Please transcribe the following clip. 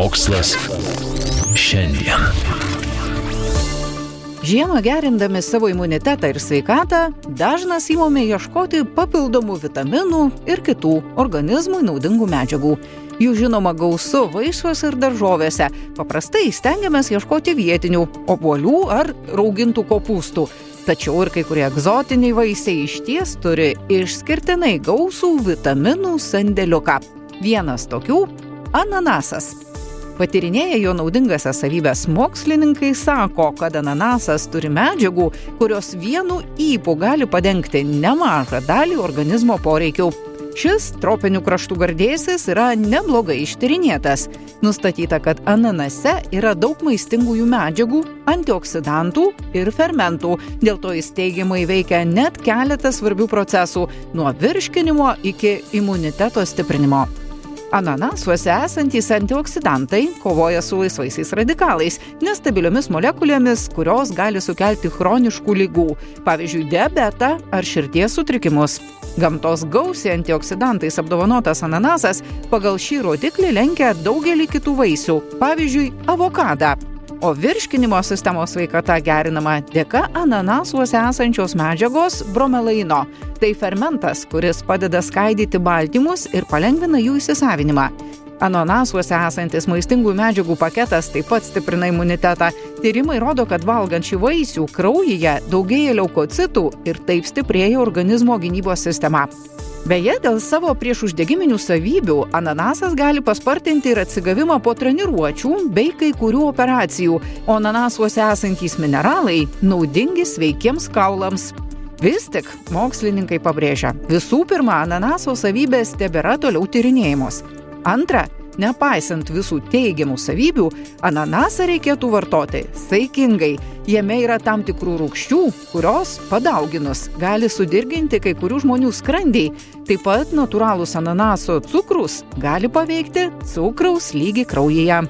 Mokslas šiandien. Žiemą gerindami savo imunitetą ir sveikatą, dažnas įmome ieškoti papildomų vitaminų ir kitų organizmui naudingų medžiagų. Jų žinoma gausu vaisiuose ir daržovėse. Paprastai stengiamės ieškoti vietinių - obuolių ar raugintų kopūstų. Tačiau ir kai kurie egzotiniai vaisiai iš ties turi išskirtinai gausų vitaminų sandėliuką. Vienas tokių - ananasas. Patyrinėję jo naudingasias savybės mokslininkai sako, kad ananasas turi medžiagų, kurios vienu įpu gali padengti nemažą dalį organizmo poreikių. Šis tropinių kraštų gardėsis yra neblogai ištyrinėtas. Nustatyta, kad ananase yra daug maistingųjų medžiagų, antioksidantų ir fermentų. Dėl to jis teigiamai veikia net keletą svarbių procesų - nuo virškinimo iki imuniteto stiprinimo. Ananasuose esantys antioksidantai kovoja su laisvaisiais radikalais, nestabiliomis molekulėmis, kurios gali sukelti chroniškų lygų, pavyzdžiui, diabetą ar širdies sutrikimus. Gamtos gausiai antioksidantais apdovanotas ananasas pagal šį rodiklį lenkia daugelį kitų vaisių, pavyzdžiui, avokadą. O virškinimo sistemos sveikata gerinama dėka ananasuose esančios medžiagos bromelaino. Tai fermentas, kuris padeda skaidyti baltymus ir palengvina jų įsisavinimą. Ananasuose esantis maistingų medžiagų paketas taip pat stiprina imunitetą. Tyrimai rodo, kad valgant šį vaisių kraujyje daugėja leukocitų ir taip stiprėja organizmo gynybos sistema. Beje, dėl savo priešuždegiminių savybių ananasas gali paspartinti ir atsigavimą po treniruočių bei kai kurių operacijų, o ananasuose esantys mineralai naudingi sveikiems kaulams. Vis tik mokslininkai pabrėžia, visų pirma, ananaso savybės tebėra toliau tyrinėjimos. Antra, nepaisant visų teigiamų savybių, ananasą reikėtų vartoti saikingai. Jame yra tam tikrų rūkščių, kurios, padauginus, gali sudirginti kai kurių žmonių skrandiai. Taip pat natūralūs ananaso cukrus gali paveikti cukraus lygį kraujyje.